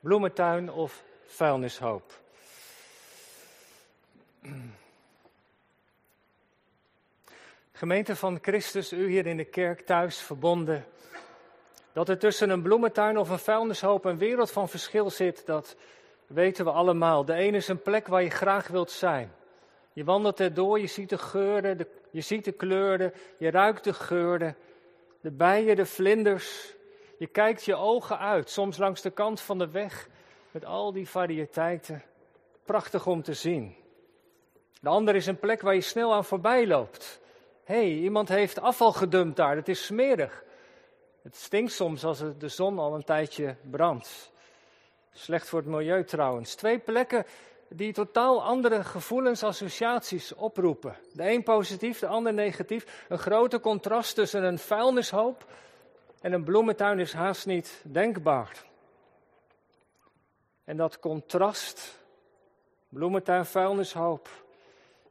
bloementuin of vuilnishoop. Gemeente van Christus, u hier in de kerk thuis verbonden. Dat er tussen een bloementuin of een vuilnishoop een wereld van verschil zit, dat weten we allemaal. De ene is een plek waar je graag wilt zijn. Je wandelt erdoor, je ziet de geuren, de, je ziet de kleuren, je ruikt de geuren, de bijen, de vlinders. Je kijkt je ogen uit, soms langs de kant van de weg, met al die variëteiten. Prachtig om te zien. De andere is een plek waar je snel aan voorbij loopt. Hé, hey, iemand heeft afval gedumpt daar, het is smerig. Het stinkt soms als de zon al een tijdje brandt. Slecht voor het milieu trouwens. Twee plekken die totaal andere gevoelens, associaties oproepen. De een positief, de ander negatief. Een grote contrast tussen een vuilnishoop en een bloementuin is haast niet denkbaar. En dat contrast, bloementuin, vuilnishoop.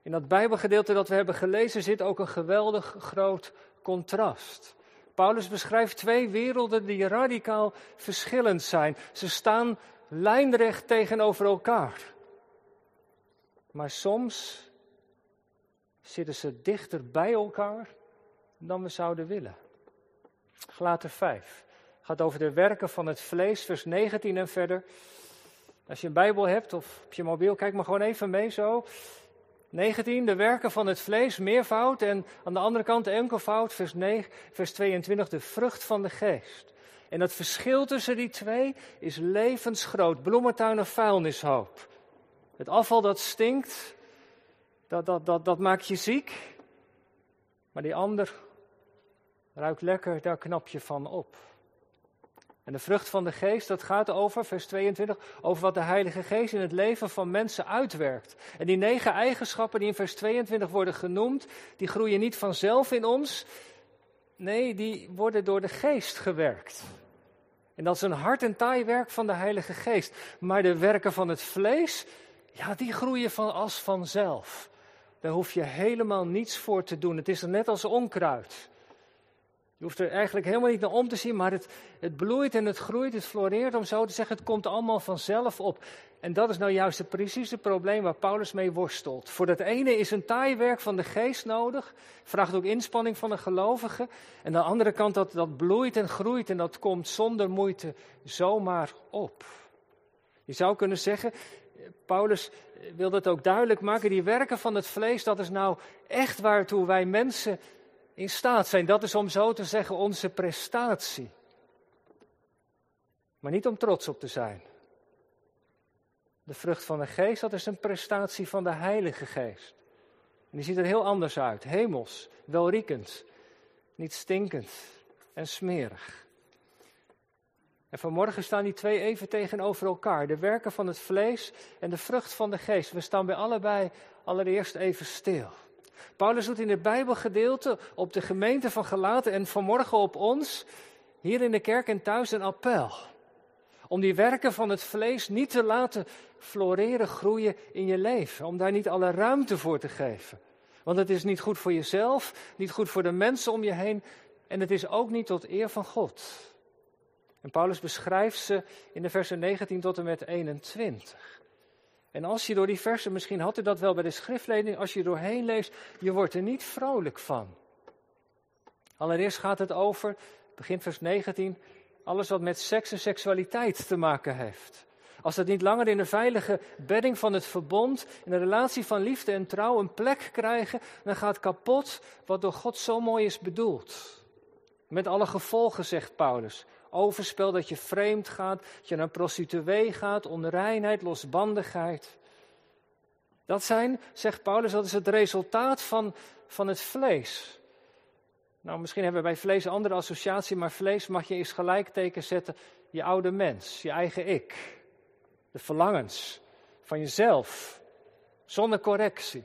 In dat Bijbelgedeelte dat we hebben gelezen zit ook een geweldig groot contrast. Paulus beschrijft twee werelden die radicaal verschillend zijn. Ze staan lijnrecht tegenover elkaar. Maar soms zitten ze dichter bij elkaar dan we zouden willen. Gelaten 5 gaat over de werken van het vlees, vers 19 en verder. Als je een Bijbel hebt of op je mobiel, kijk maar gewoon even mee zo. 19, de werken van het vlees, meervoud. En aan de andere kant enkelvoud, vers, 9, vers 22, de vrucht van de geest. En het verschil tussen die twee is levensgroot. Bloementuin of vuilnishoop. Het afval dat stinkt, dat, dat, dat, dat maakt je ziek. Maar die ander ruikt lekker, daar knap je van op. En de vrucht van de geest, dat gaat over, vers 22, over wat de Heilige Geest in het leven van mensen uitwerkt. En die negen eigenschappen die in vers 22 worden genoemd, die groeien niet vanzelf in ons. Nee, die worden door de geest gewerkt. En dat is een hard en taai werk van de Heilige Geest. Maar de werken van het vlees, ja, die groeien van als vanzelf. Daar hoef je helemaal niets voor te doen. Het is net als onkruid. Je hoeft er eigenlijk helemaal niet naar om te zien, maar het, het bloeit en het groeit, het floreert, om zo te zeggen. Het komt allemaal vanzelf op. En dat is nou juist het precieze probleem waar Paulus mee worstelt. Voor dat ene is een taai werk van de geest nodig, vraagt ook inspanning van de gelovige. En aan de andere kant, dat, dat bloeit en groeit en dat komt zonder moeite zomaar op. Je zou kunnen zeggen, Paulus wil dat ook duidelijk maken, die werken van het vlees, dat is nou echt waartoe wij mensen in staat zijn. Dat is om zo te zeggen onze prestatie. Maar niet om trots op te zijn. De vrucht van de geest, dat is een prestatie van de Heilige Geest. En die ziet er heel anders uit. Hemels, welriekend, niet stinkend en smerig. En vanmorgen staan die twee even tegenover elkaar. De werken van het vlees en de vrucht van de geest. We staan bij allebei allereerst even stil. Paulus doet in het Bijbelgedeelte op de gemeente van Galaten en vanmorgen op ons, hier in de kerk en thuis, een appel. Om die werken van het vlees niet te laten floreren, groeien in je leven. Om daar niet alle ruimte voor te geven. Want het is niet goed voor jezelf, niet goed voor de mensen om je heen. En het is ook niet tot eer van God. En Paulus beschrijft ze in de versen 19 tot en met 21. En als je door die versen, misschien had u dat wel bij de schriftlezing, als je doorheen leest, je wordt er niet vrolijk van. Allereerst gaat het over, begin vers 19, alles wat met seks en seksualiteit te maken heeft. Als dat niet langer in de veilige bedding van het verbond, in de relatie van liefde en trouw een plek krijgen, dan gaat kapot wat door God zo mooi is bedoeld. Met alle gevolgen, zegt Paulus overspel, dat je vreemd gaat, dat je naar prostituee gaat, onreinheid, losbandigheid. Dat zijn, zegt Paulus, dat is het resultaat van, van het vlees. Nou, misschien hebben we bij vlees een andere associatie, maar vlees mag je eens gelijkteken zetten. Je oude mens, je eigen ik. De verlangens van jezelf, zonder correctie.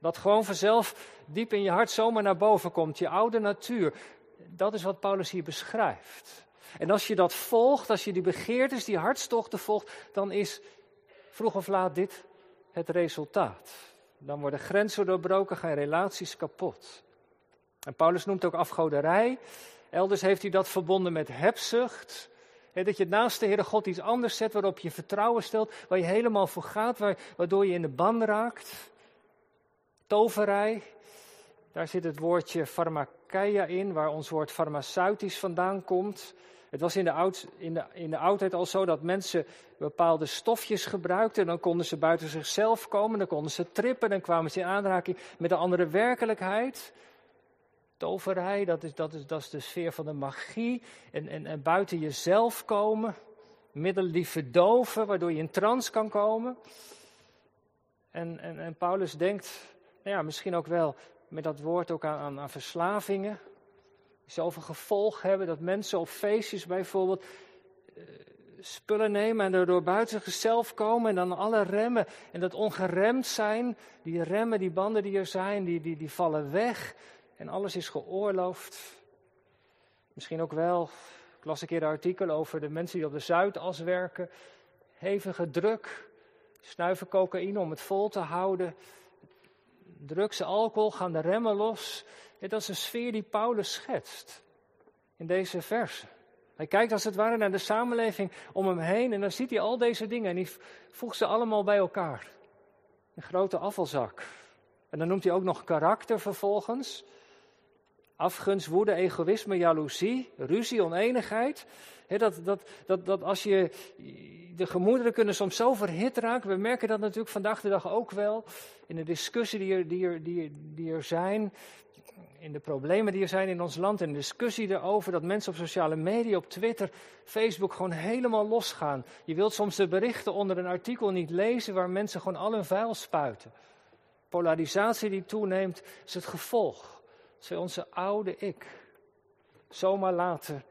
Dat gewoon vanzelf diep in je hart zomaar naar boven komt, je oude natuur. Dat is wat Paulus hier beschrijft. En als je dat volgt, als je die begeertes, die hartstochten volgt, dan is vroeg of laat dit het resultaat. Dan worden grenzen doorbroken, gaan relaties kapot. En Paulus noemt ook afgoderij. Elders heeft hij dat verbonden met hebzucht. dat je naast de Heere God iets anders zet waarop je vertrouwen stelt, waar je helemaal voor gaat, waardoor je in de ban raakt. Toverij, daar zit het woordje pharmakeia in, waar ons woord farmaceutisch vandaan komt. Het was in de, oud, in, de, in de oudheid al zo dat mensen bepaalde stofjes gebruikten. Dan konden ze buiten zichzelf komen, dan konden ze trippen, dan kwamen ze in aanraking met een andere werkelijkheid. Toverij, dat is, dat is, dat is de sfeer van de magie. En, en, en buiten jezelf komen. Middelen die verdoven, waardoor je in trance kan komen. En, en, en Paulus denkt, nou ja, misschien ook wel met dat woord ook aan, aan, aan verslavingen. Die zoveel gevolg hebben dat mensen op feestjes bijvoorbeeld uh, spullen nemen en daardoor buiten zichzelf komen en dan alle remmen. En dat ongeremd zijn, die remmen, die banden die er zijn, die, die, die vallen weg. En alles is geoorloofd. Misschien ook wel, ik las een keer een artikel over de mensen die op de Zuidas werken, hevige druk, snuiven cocaïne om het vol te houden, drugs alcohol gaan de remmen los. Dat is een sfeer die Paulus schetst in deze verse. Hij kijkt als het ware naar de samenleving om hem heen en dan ziet hij al deze dingen en hij voegt ze allemaal bij elkaar. Een grote afvalzak. En dan noemt hij ook nog karakter vervolgens. Afgunst, woede, egoïsme, jaloezie, ruzie, oneenigheid. dat, dat, dat, dat als je. De gemoederen kunnen soms zo verhit raken. We merken dat natuurlijk vandaag de dag ook wel. In de discussie die er, die er, die, er zijn. In de problemen die er zijn in ons land. En de discussie erover dat mensen op sociale media, op Twitter, Facebook gewoon helemaal losgaan. Je wilt soms de berichten onder een artikel niet lezen waar mensen gewoon al hun vuil spuiten. Polarisatie die toeneemt is het gevolg zij onze oude ik zomaar laten,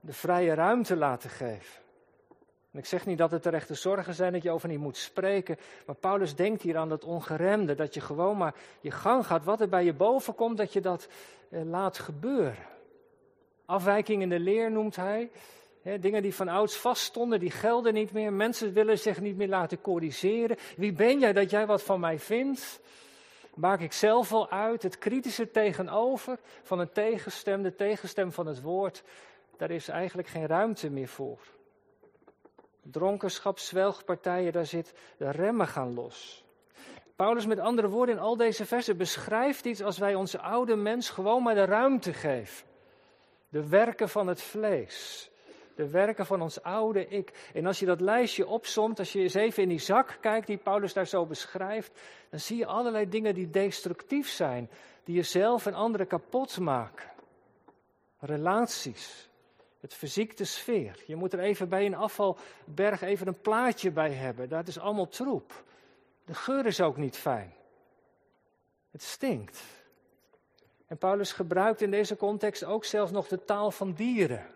de vrije ruimte laten geven. En ik zeg niet dat het terechte zorgen zijn dat je over niet moet spreken, maar Paulus denkt hier aan dat ongeremde, dat je gewoon maar je gang gaat, wat er bij je boven komt, dat je dat eh, laat gebeuren. Afwijking in de leer noemt hij. dingen die van ouds vaststonden, die gelden niet meer. Mensen willen zich niet meer laten corrigeren. Wie ben jij dat jij wat van mij vindt? Maak ik zelf al uit. Het kritische tegenover van een tegenstem, de tegenstem van het woord, daar is eigenlijk geen ruimte meer voor. Dronkenschap, zwelgpartijen, daar zit de remmen gaan los. Paulus met andere woorden in al deze versen beschrijft iets als wij onze oude mens gewoon maar de ruimte geven. De werken van het vlees. De werken van ons oude ik. En als je dat lijstje opsomt, als je eens even in die zak kijkt die Paulus daar zo beschrijft, dan zie je allerlei dingen die destructief zijn, die jezelf en anderen kapot maken. Relaties, het fysieke sfeer. Je moet er even bij een afvalberg even een plaatje bij hebben. Dat is allemaal troep. De geur is ook niet fijn. Het stinkt. En Paulus gebruikt in deze context ook zelfs nog de taal van dieren.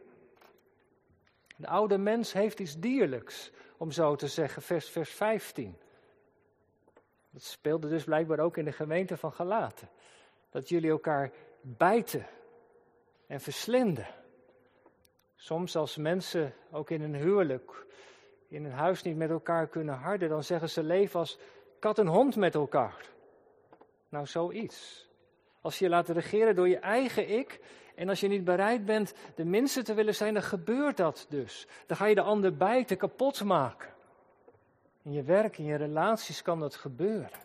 De oude mens heeft iets dierlijks, om zo te zeggen, vers, vers 15. Dat speelde dus blijkbaar ook in de gemeente van Galaten. Dat jullie elkaar bijten en verslinden. Soms als mensen ook in een huwelijk, in een huis niet met elkaar kunnen harden, dan zeggen ze leven als kat en hond met elkaar. Nou, zoiets. Als je je laat regeren door je eigen ik, en als je niet bereid bent de minste te willen zijn, dan gebeurt dat dus. Dan ga je de ander bijten, kapot maken. In je werk, in je relaties kan dat gebeuren.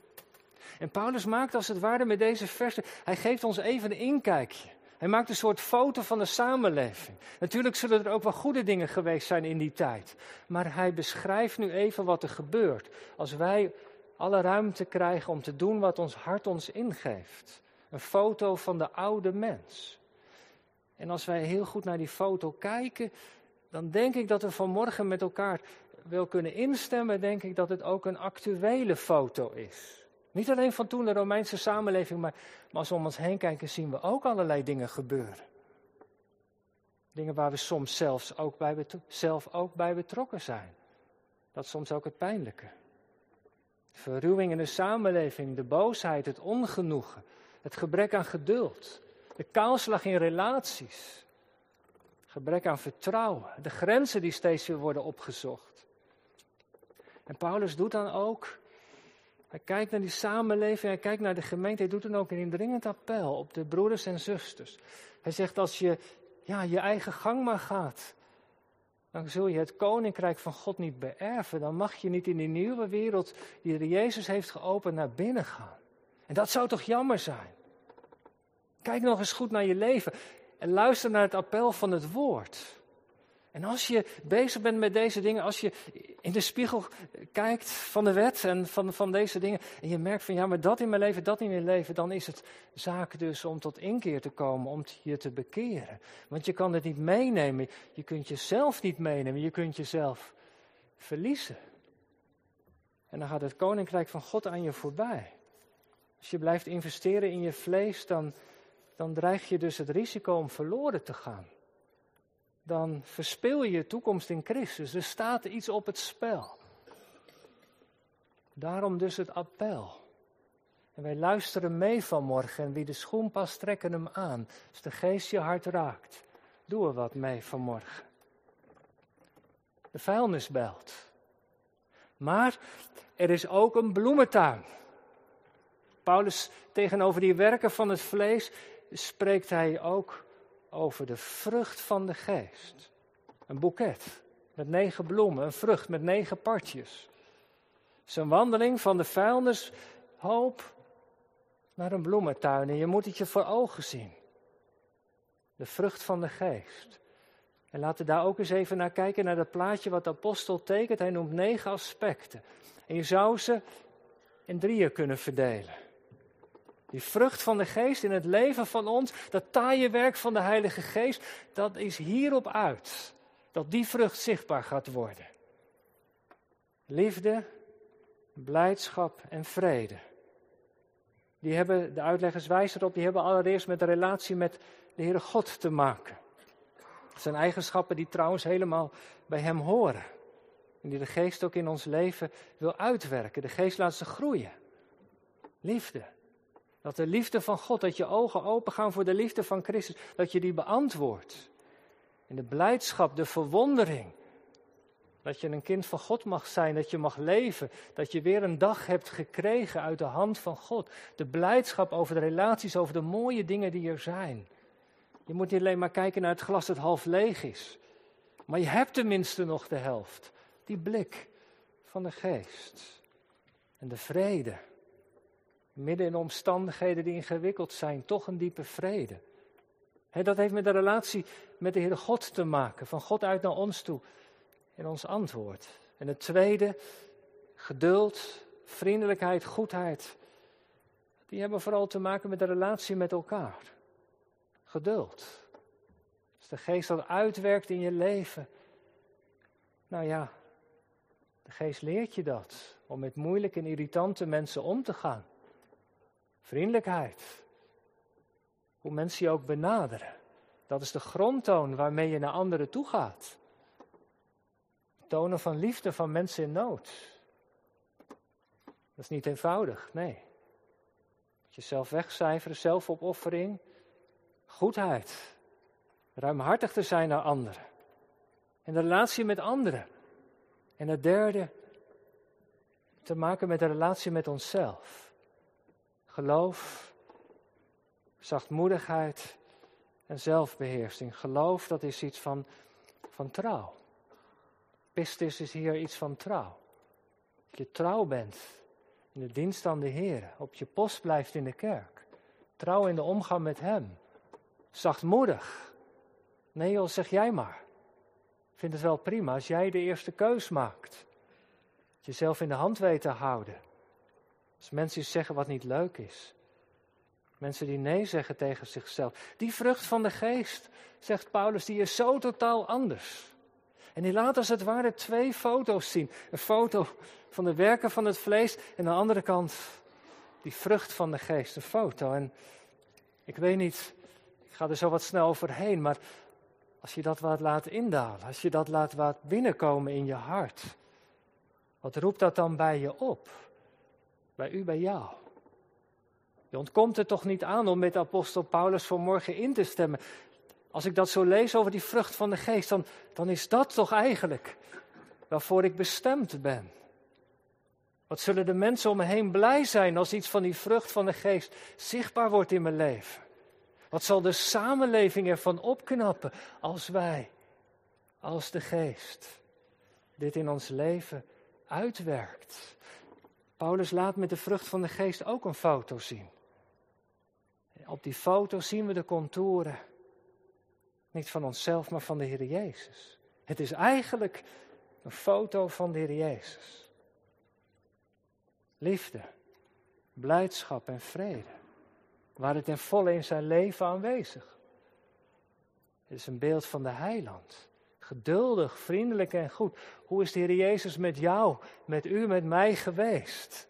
En Paulus maakt als het ware met deze versen, hij geeft ons even een inkijkje. Hij maakt een soort foto van de samenleving. Natuurlijk zullen er ook wel goede dingen geweest zijn in die tijd. Maar hij beschrijft nu even wat er gebeurt als wij alle ruimte krijgen om te doen wat ons hart ons ingeeft. Een foto van de oude mens. En als wij heel goed naar die foto kijken, dan denk ik dat we vanmorgen met elkaar wel kunnen instemmen, denk ik dat het ook een actuele foto is. Niet alleen van toen de Romeinse samenleving, maar, maar als we om ons heen kijken, zien we ook allerlei dingen gebeuren. Dingen waar we soms zelfs ook bij, zelf ook bij betrokken zijn. Dat is soms ook het pijnlijke. Verruwing in de samenleving, de boosheid, het ongenoegen, het gebrek aan geduld, de kaalslag in relaties. Gebrek aan vertrouwen. De grenzen die steeds weer worden opgezocht. En Paulus doet dan ook. Hij kijkt naar die samenleving, hij kijkt naar de gemeente, hij doet dan ook een indringend appel op de broeders en zusters. Hij zegt als je ja, je eigen gang maar gaat, dan zul je het koninkrijk van God niet beërven. Dan mag je niet in die nieuwe wereld die Jezus heeft geopend naar binnen gaan. En dat zou toch jammer zijn? Kijk nog eens goed naar je leven en luister naar het appel van het woord. En als je bezig bent met deze dingen, als je in de spiegel kijkt van de wet en van, van deze dingen, en je merkt van ja, maar dat in mijn leven, dat in mijn leven, dan is het zaak dus om tot inkeer te komen, om je te bekeren. Want je kan het niet meenemen, je kunt jezelf niet meenemen, je kunt jezelf verliezen. En dan gaat het koninkrijk van God aan je voorbij. Als je blijft investeren in je vlees, dan, dan dreig je dus het risico om verloren te gaan dan verspil je je toekomst in Christus. Er staat iets op het spel. Daarom dus het appel. En wij luisteren mee vanmorgen en wie de schoen past, trekken hem aan. Als de geest je hart raakt, doe er wat mee vanmorgen. De vuilnis belt. Maar er is ook een bloementuin. Paulus tegenover die werken van het vlees spreekt hij ook over de vrucht van de geest. Een boeket met negen bloemen, een vrucht met negen partjes. Zijn wandeling van de vuilnishoop naar een bloementuin. En je moet het je voor ogen zien. De vrucht van de geest. En laten we daar ook eens even naar kijken, naar dat plaatje wat de apostel tekent. Hij noemt negen aspecten. En je zou ze in drieën kunnen verdelen. Die vrucht van de geest in het leven van ons, dat taaie werk van de Heilige Geest, dat is hierop uit. Dat die vrucht zichtbaar gaat worden. Liefde, blijdschap en vrede. Die hebben, de uitleggers wijzen erop, die hebben allereerst met de relatie met de Heere God te maken. Dat zijn eigenschappen die trouwens helemaal bij Hem horen. En die de geest ook in ons leven wil uitwerken. De geest laat ze groeien. Liefde, dat de liefde van God, dat je ogen open gaan voor de liefde van Christus, dat je die beantwoordt. En de blijdschap, de verwondering. Dat je een kind van God mag zijn, dat je mag leven, dat je weer een dag hebt gekregen uit de hand van God. De blijdschap over de relaties, over de mooie dingen die er zijn. Je moet niet alleen maar kijken naar het glas dat half leeg is. Maar je hebt tenminste nog de helft. Die blik van de geest. En de vrede midden in omstandigheden die ingewikkeld zijn, toch een diepe vrede. dat heeft met de relatie met de Heere God te maken, van God uit naar ons toe in ons antwoord. En het tweede, geduld, vriendelijkheid, goedheid, die hebben vooral te maken met de relatie met elkaar. Geduld. Als de geest dat uitwerkt in je leven, nou ja, de geest leert je dat, om met moeilijke en irritante mensen om te gaan. Vriendelijkheid. Hoe mensen je ook benaderen. Dat is de grondtoon waarmee je naar anderen toe gaat. Tonen van liefde van mensen in nood. Dat is niet eenvoudig, nee. Jezelf wegcijferen, zelfopoffering, goedheid. Ruimhartig te zijn naar anderen. En de relatie met anderen. En het derde, te maken met de relatie met onszelf geloof, zachtmoedigheid en zelfbeheersing. Geloof, dat is iets van, van trouw. Pistis is hier iets van trouw. Dat je trouw bent in de dienst aan de Heer, op je post blijft in de kerk. Trouw in de omgang met Hem. Zachtmoedig. Nee joh, zeg jij maar. Ik vind het wel prima als jij de eerste keus maakt. Jezelf in de hand weet te houden. Als mensen iets zeggen wat niet leuk is. Mensen die nee zeggen tegen zichzelf. Die vrucht van de geest, zegt Paulus, die is zo totaal anders. En die laat als het ware twee foto's zien. Een foto van de werken van het vlees en aan de andere kant die vrucht van de geest, een foto. En ik weet niet, ik ga er zo wat snel overheen, maar als je dat wat laat indalen, als je dat laat wat binnenkomen in je hart, wat roept dat dan bij je op? Bij u, bij jou. Je ontkomt er toch niet aan om met apostel Paulus vanmorgen in te stemmen. Als ik dat zo lees over die vrucht van de geest, dan, dan is dat toch eigenlijk waarvoor ik bestemd ben. Wat zullen de mensen om me heen blij zijn als iets van die vrucht van de geest zichtbaar wordt in mijn leven? Wat zal de samenleving ervan opknappen als wij als de geest dit in ons leven uitwerkt. Paulus laat met de vrucht van de geest ook een foto zien. Op die foto zien we de contouren. Niet van onszelf, maar van de Heer Jezus. Het is eigenlijk een foto van de Heer Jezus. Liefde, blijdschap en vrede waren ten volle in zijn leven aanwezig. Het is een beeld van de heiland. Geduldig, vriendelijk en goed. Hoe is de Heer Jezus met jou, met u, met mij geweest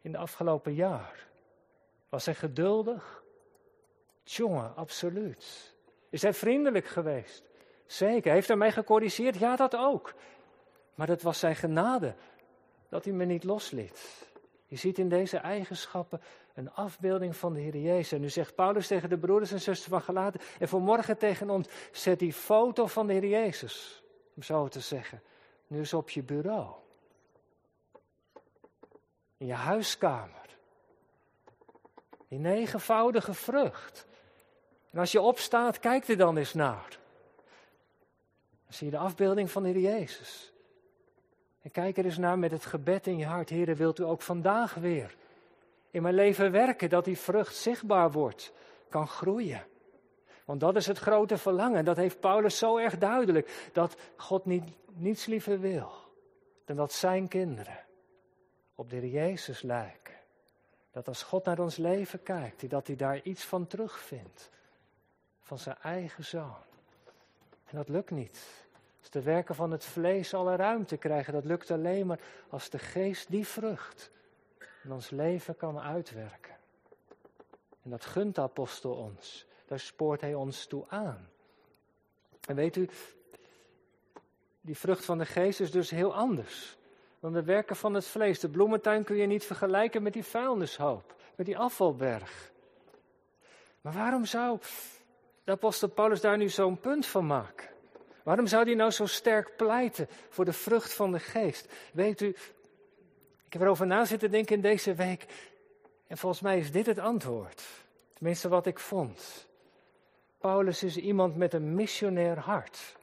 in de afgelopen jaar? Was hij geduldig? Jongen, absoluut. Is hij vriendelijk geweest? Zeker. Heeft hij mij gecorrigeerd? Ja, dat ook. Maar dat was zijn genade dat hij me niet losliet. Je ziet in deze eigenschappen een afbeelding van de Heer Jezus. En nu zegt Paulus tegen de broeders en zusters van Galaten, en vanmorgen tegen ons, zet die foto van de Heer Jezus, om zo te zeggen, nu eens op je bureau. In je huiskamer. Die negenvoudige vrucht. En als je opstaat, kijk er dan eens naar. Dan zie je de afbeelding van de Heer Jezus. En kijk er eens naar met het gebed in je hart. Heer, wilt u ook vandaag weer in mijn leven werken, dat die vrucht zichtbaar wordt, kan groeien. Want dat is het grote verlangen. Dat heeft Paulus zo erg duidelijk. Dat God niet, niets liever wil dan dat zijn kinderen op de Heer Jezus lijken. Dat als God naar ons leven kijkt, dat hij daar iets van terugvindt. Van zijn eigen zoon. En dat lukt niet. Als de werken van het vlees alle ruimte krijgen, dat lukt alleen maar als de geest die vrucht in ons leven kan uitwerken. En dat gunt de apostel ons. Daar spoort hij ons toe aan. En weet u, die vrucht van de geest is dus heel anders dan de werken van het vlees. De bloementuin kun je niet vergelijken met die vuilnishoop, met die afvalberg. Maar waarom zou de apostel Paulus daar nu zo'n punt van maken? Waarom zou hij nou zo sterk pleiten voor de vrucht van de geest? Weet u, ik heb erover na zitten denken in deze week. En volgens mij is dit het antwoord. Tenminste, wat ik vond. Paulus is iemand met een missionair hart.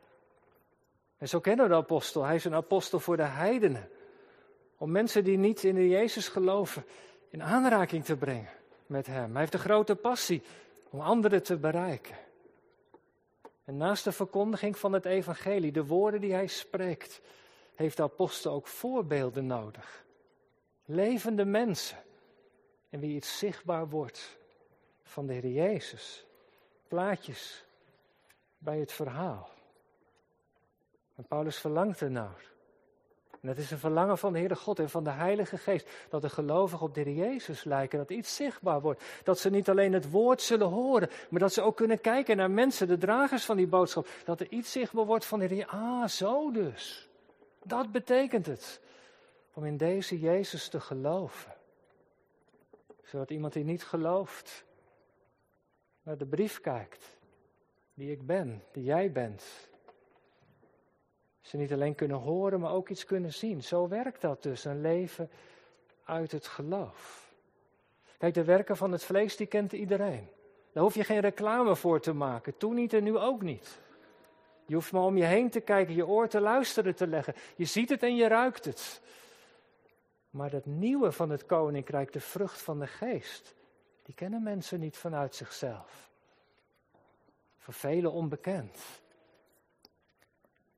En zo kennen we de apostel. Hij is een apostel voor de heidenen. Om mensen die niet in de Jezus geloven in aanraking te brengen met hem. Hij heeft een grote passie om anderen te bereiken. En naast de verkondiging van het evangelie, de woorden die hij spreekt, heeft de apostel ook voorbeelden nodig. Levende mensen. En wie iets zichtbaar wordt van de Heer Jezus. Plaatjes bij het verhaal. En Paulus verlangt ernaar. En dat is een verlangen van de Heere God en van de Heilige Geest. Dat de gelovigen op de Jezus lijken. Dat iets zichtbaar wordt. Dat ze niet alleen het woord zullen horen. Maar dat ze ook kunnen kijken naar mensen, de dragers van die boodschap. Dat er iets zichtbaar wordt van de Heer. Ah, zo dus. Dat betekent het om in deze Jezus te geloven. Zodat iemand die niet gelooft naar de brief kijkt, die ik ben, die jij bent. Ze niet alleen kunnen horen, maar ook iets kunnen zien. Zo werkt dat dus, een leven uit het geloof. Kijk, de werken van het vlees, die kent iedereen. Daar hoef je geen reclame voor te maken. Toen niet en nu ook niet. Je hoeft maar om je heen te kijken, je oor te luisteren te leggen. Je ziet het en je ruikt het. Maar dat nieuwe van het koninkrijk, de vrucht van de geest, die kennen mensen niet vanuit zichzelf. Voor velen onbekend.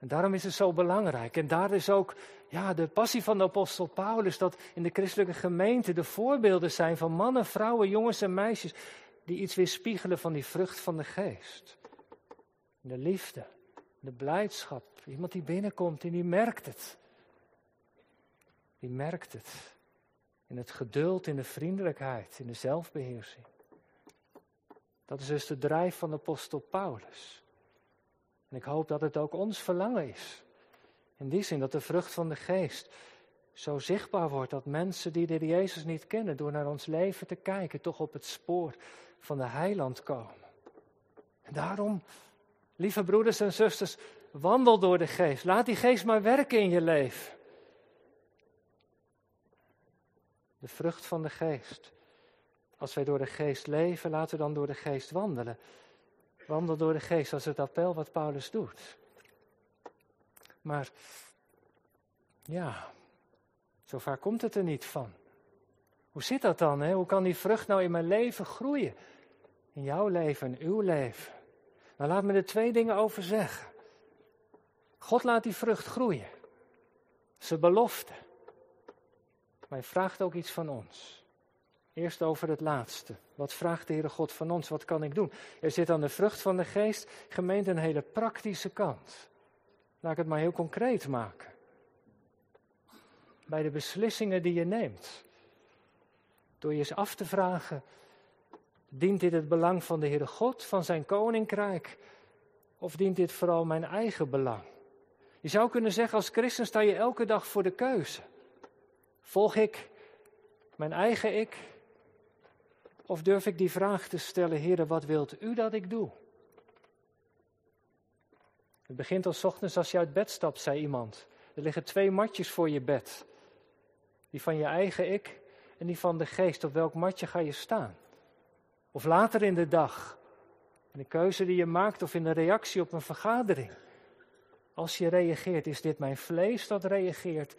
En daarom is het zo belangrijk. En daar is ook ja, de passie van de apostel Paulus, dat in de christelijke gemeente de voorbeelden zijn van mannen, vrouwen, jongens en meisjes, die iets weerspiegelen van die vrucht van de geest. De liefde, de blijdschap. Iemand die binnenkomt en die merkt het die merkt het. In het geduld, in de vriendelijkheid, in de zelfbeheersing. Dat is dus de drijf van de apostel Paulus. En ik hoop dat het ook ons verlangen is. In die zin dat de vrucht van de geest zo zichtbaar wordt dat mensen die de Jezus niet kennen, door naar ons leven te kijken, toch op het spoor van de heiland komen. En daarom, lieve broeders en zusters, wandel door de geest. Laat die geest maar werken in je leven. de vrucht van de geest. Als wij door de geest leven, laten we dan door de geest wandelen. Wandel door de geest, is het appel wat Paulus doet. Maar ja, zo vaak komt het er niet van. Hoe zit dat dan? Hè? Hoe kan die vrucht nou in mijn leven groeien? In jouw leven, in uw leven. Nou, laat me er twee dingen over zeggen. God laat die vrucht groeien. Zijn belofte. Maar hij vraagt ook iets van ons. Eerst over het laatste. Wat vraagt de Heere God van ons? Wat kan ik doen? Er zit aan de vrucht van de geest, gemeente, een hele praktische kant. Laat ik het maar heel concreet maken. Bij de beslissingen die je neemt. Door je eens af te vragen, dient dit het belang van de Heere God, van zijn koninkrijk? Of dient dit vooral mijn eigen belang? Je zou kunnen zeggen, als christen sta je elke dag voor de keuze. Volg ik mijn eigen ik? Of durf ik die vraag te stellen, Heer, wat wilt u dat ik doe? Het begint al ochtends als je uit bed stapt, zei iemand. Er liggen twee matjes voor je bed. Die van je eigen ik en die van de geest. Op welk matje ga je staan? Of later in de dag. In de keuze die je maakt of in de reactie op een vergadering. Als je reageert, is dit mijn vlees dat reageert?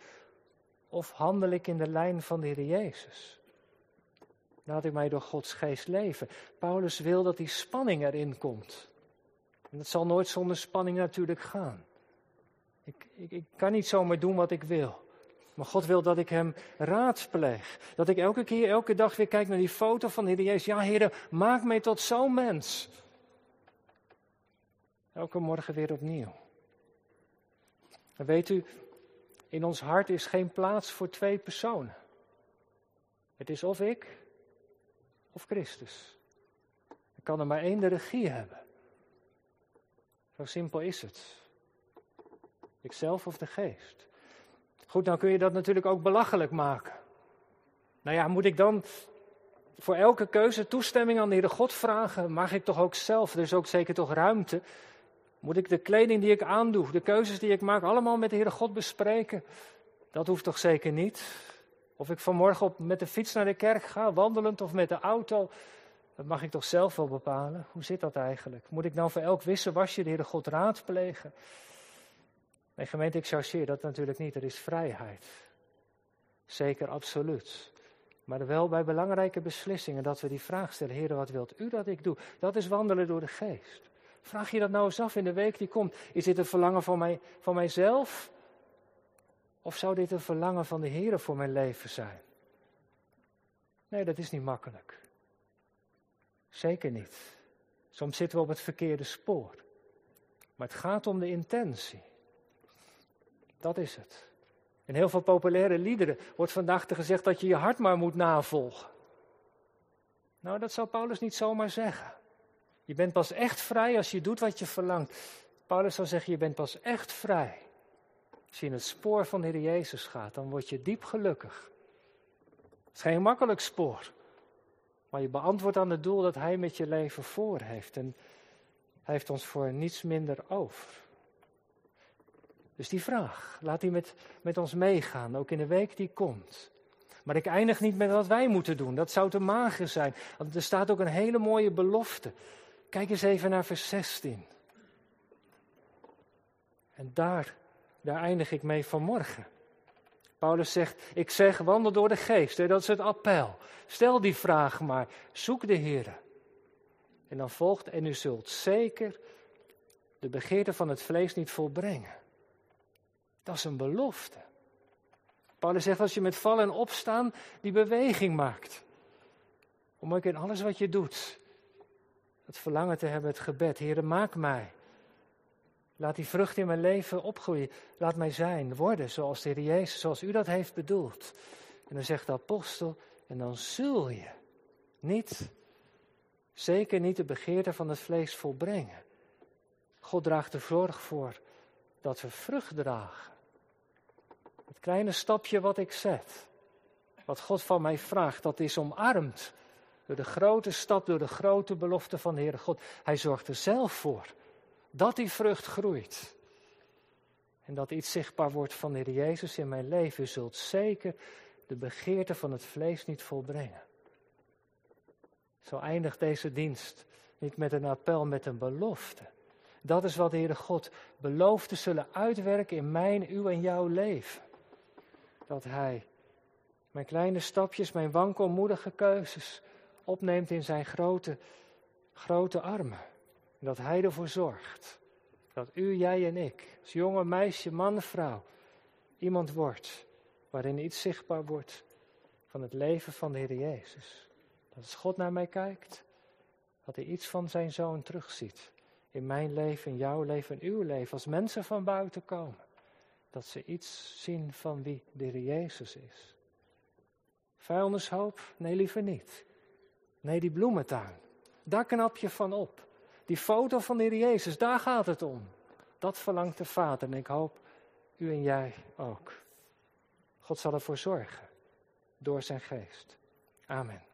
Of handel ik in de lijn van de Heer Jezus? Laat ik mij door Gods geest leven. Paulus wil dat die spanning erin komt. En dat zal nooit zonder spanning natuurlijk gaan. Ik, ik, ik kan niet zomaar doen wat ik wil. Maar God wil dat ik hem raadpleeg. Dat ik elke keer, elke dag weer kijk naar die foto van de Heer Jezus. Ja, Heer, maak mij tot zo'n mens. Elke morgen weer opnieuw. Weet u, in ons hart is geen plaats voor twee personen. Het is of ik of Christus. Ik kan er maar één de regie hebben. Zo simpel is het. Ikzelf of de geest. Goed, dan kun je dat natuurlijk ook belachelijk maken. Nou ja, moet ik dan voor elke keuze toestemming aan de Heere God vragen? Mag ik toch ook zelf? Er is ook zeker toch ruimte. Moet ik de kleding die ik aandoe, de keuzes die ik maak, allemaal met de Heere God bespreken? Dat hoeft toch zeker niet? Of ik vanmorgen op, met de fiets naar de kerk ga, wandelend of met de auto, dat mag ik toch zelf wel bepalen? Hoe zit dat eigenlijk? Moet ik nou voor elk wasje de Heere God raadplegen? Nee, gemeente, ik chargeer dat natuurlijk niet. Er is vrijheid. Zeker, absoluut. Maar wel bij belangrijke beslissingen dat we die vraag stellen: Heer, wat wilt u dat ik doe? Dat is wandelen door de geest. Vraag je dat nou eens af in de week die komt. Is dit een verlangen van, mij, van mijzelf? Of zou dit een verlangen van de Heer voor mijn leven zijn? Nee, dat is niet makkelijk. Zeker niet. Soms zitten we op het verkeerde spoor. Maar het gaat om de intentie. Dat is het. In heel veel populaire liederen wordt vandaag gezegd dat je je hart maar moet navolgen. Nou, dat zou Paulus niet zomaar zeggen. Je bent pas echt vrij als je doet wat je verlangt. Paulus zou zeggen, je bent pas echt vrij. Als je in het spoor van de Heer Jezus gaat, dan word je diep gelukkig. Het is geen makkelijk spoor. Maar je beantwoordt aan het doel dat Hij met je leven voor heeft. En Hij heeft ons voor niets minder over. Dus die vraag, laat die met, met ons meegaan, ook in de week die komt. Maar ik eindig niet met wat wij moeten doen, dat zou te mager zijn. Want er staat ook een hele mooie belofte. Kijk eens even naar vers 16. En daar, daar eindig ik mee vanmorgen. Paulus zegt, ik zeg wandel door de geest, dat is het appel. Stel die vraag maar, zoek de Heer. En dan volgt, en u zult zeker de begeerte van het vlees niet volbrengen. Dat is een belofte. Paulus zegt, als je met vallen en opstaan die beweging maakt. Om ook in alles wat je doet, het verlangen te hebben, het gebed. Heer, maak mij. Laat die vrucht in mijn leven opgroeien. Laat mij zijn, worden zoals de Heer Jezus, zoals u dat heeft bedoeld. En dan zegt de apostel, en dan zul je niet, zeker niet de begeerte van het vlees volbrengen. God draagt er zorg voor dat we vrucht dragen. Het kleine stapje wat ik zet, wat God van mij vraagt, dat is omarmd door de grote stap, door de grote belofte van de Heere God. Hij zorgt er zelf voor dat die vrucht groeit. En dat iets zichtbaar wordt van de Heer Jezus in mijn leven. U zult zeker de begeerte van het vlees niet volbrengen. Zo eindigt deze dienst niet met een appel, met een belofte. Dat is wat de Heere God belooft te zullen uitwerken in mijn, uw en jouw leven. Dat Hij mijn kleine stapjes, mijn wankelmoedige keuzes opneemt in zijn grote, grote armen. En dat Hij ervoor zorgt dat u, jij en ik, als jonge meisje, man, vrouw, iemand wordt waarin iets zichtbaar wordt van het leven van de Heer Jezus. Dat als God naar mij kijkt, dat hij iets van zijn zoon terugziet. In mijn leven, in jouw leven, in uw leven. Als mensen van buiten komen. Dat ze iets zien van wie de Heer Jezus is. Vuilnishoop? Nee, liever niet. Nee, die bloementuin. Daar knap je van op. Die foto van de Heer Jezus, daar gaat het om. Dat verlangt de Vader en ik hoop u en jij ook. God zal ervoor zorgen door zijn geest. Amen.